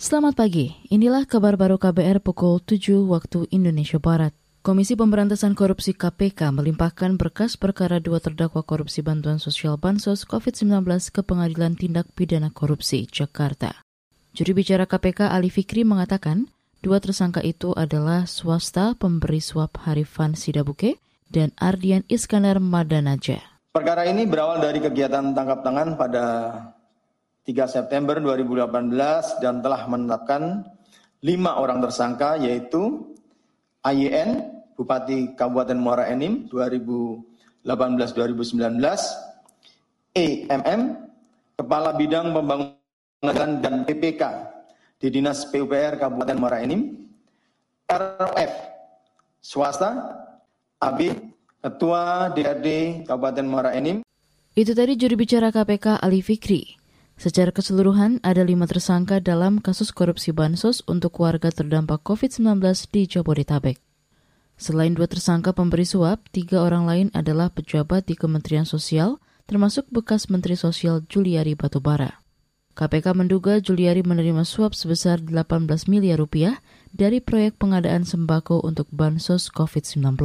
Selamat pagi, inilah kabar baru KBR pukul 7 waktu Indonesia Barat. Komisi Pemberantasan Korupsi KPK melimpahkan berkas perkara dua terdakwa korupsi bantuan sosial Bansos COVID-19 ke Pengadilan Tindak Pidana Korupsi, Jakarta. Juri bicara KPK Ali Fikri mengatakan, dua tersangka itu adalah swasta pemberi suap Harifan Sidabuke dan Ardian Iskandar Madanaja. Perkara ini berawal dari kegiatan tangkap tangan pada 3 September 2018 dan telah menetapkan lima orang tersangka yaitu AYN, Bupati Kabupaten Muara Enim 2018-2019, EMM, Kepala Bidang Pembangunan dan PPK di Dinas PUPR Kabupaten Muara Enim, RF, swasta, AB, Ketua DRD Kabupaten Muara Enim. Itu tadi juri bicara KPK Ali Fikri. Secara keseluruhan, ada lima tersangka dalam kasus korupsi bansos untuk warga terdampak COVID-19 di Jabodetabek. Selain dua tersangka pemberi suap, tiga orang lain adalah pejabat di Kementerian Sosial, termasuk bekas Menteri Sosial Juliari Batubara. KPK menduga Juliari menerima suap sebesar 18 miliar rupiah dari proyek pengadaan sembako untuk bansos COVID-19.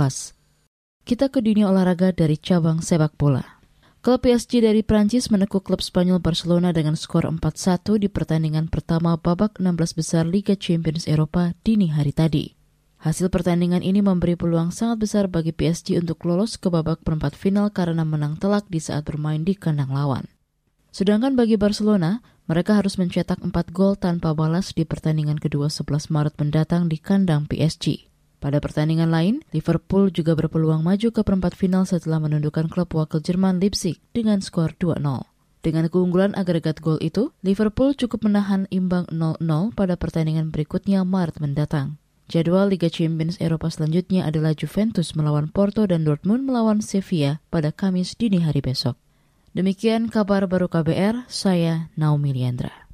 Kita ke dunia olahraga dari cabang sepak bola. Klub PSG dari Prancis menekuk klub Spanyol Barcelona dengan skor 4-1 di pertandingan pertama babak 16 besar Liga Champions Eropa dini hari tadi. Hasil pertandingan ini memberi peluang sangat besar bagi PSG untuk lolos ke babak perempat final karena menang telak di saat bermain di kandang lawan. Sedangkan bagi Barcelona, mereka harus mencetak 4 gol tanpa balas di pertandingan kedua 11 Maret mendatang di kandang PSG. Pada pertandingan lain, Liverpool juga berpeluang maju ke perempat final setelah menundukkan klub wakil Jerman Leipzig dengan skor 2-0. Dengan keunggulan agregat gol itu, Liverpool cukup menahan imbang 0-0 pada pertandingan berikutnya Maret mendatang. Jadwal Liga Champions Eropa selanjutnya adalah Juventus melawan Porto dan Dortmund melawan Sevilla pada Kamis dini hari besok. Demikian kabar baru KBR, saya Naomi Liandra.